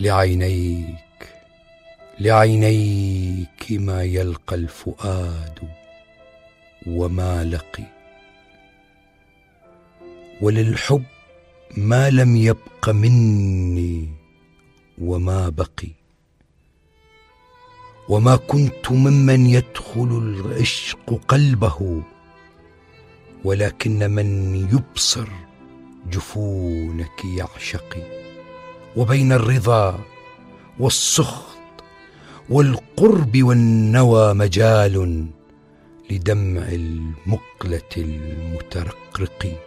لعينيك لعينيك ما يلقى الفؤاد وما لقي. وللحب ما لم يبق مني وما بقي. وما كنت ممن يدخل العشق قلبه ولكن من يبصر جفونك يعشقي. وبين الرضا والسخط والقرب والنوى مجال لدمع المقلة المترقرق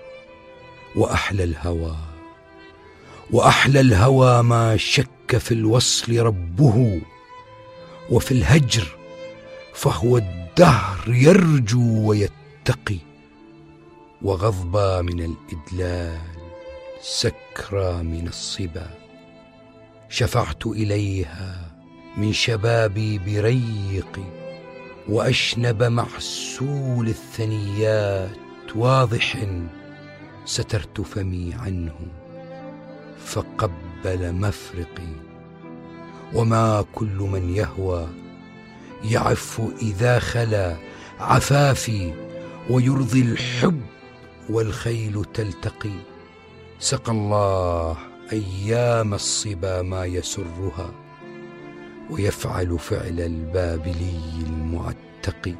وأحلى الهوى وأحلى الهوى ما شك في الوصل ربه وفي الهجر فهو الدهر يرجو ويتقي وغضبى من الإدلال سكرى من الصبا. شفعت إليها من شبابي بريقي وأشنب محسول الثنيات واضح سترت فمي عنه فقبل مفرقي. وما كل من يهوى يعف إذا خلا عفافي ويرضي الحب والخيل تلتقي. سقى الله أيام الصبا ما يسرها ويفعل فعل البابلي المعتق.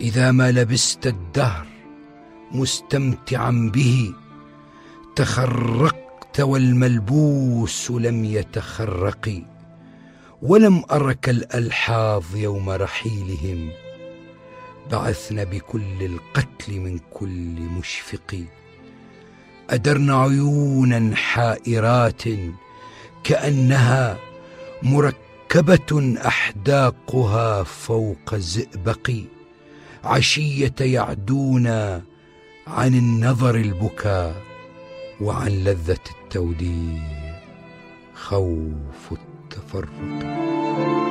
إذا ما لبست الدهر مستمتعا به تخرقت والملبوس لم يتخرق ولم أرك الألحاظ يوم رحيلهم. بعثن بكل القتل من كل مشفق. أدرن عيونا حائرات كأنها مركبة أحداقها فوق زئبق. عشية يعدون عن النظر البكاء وعن لذة التوديع. خوف التفرق.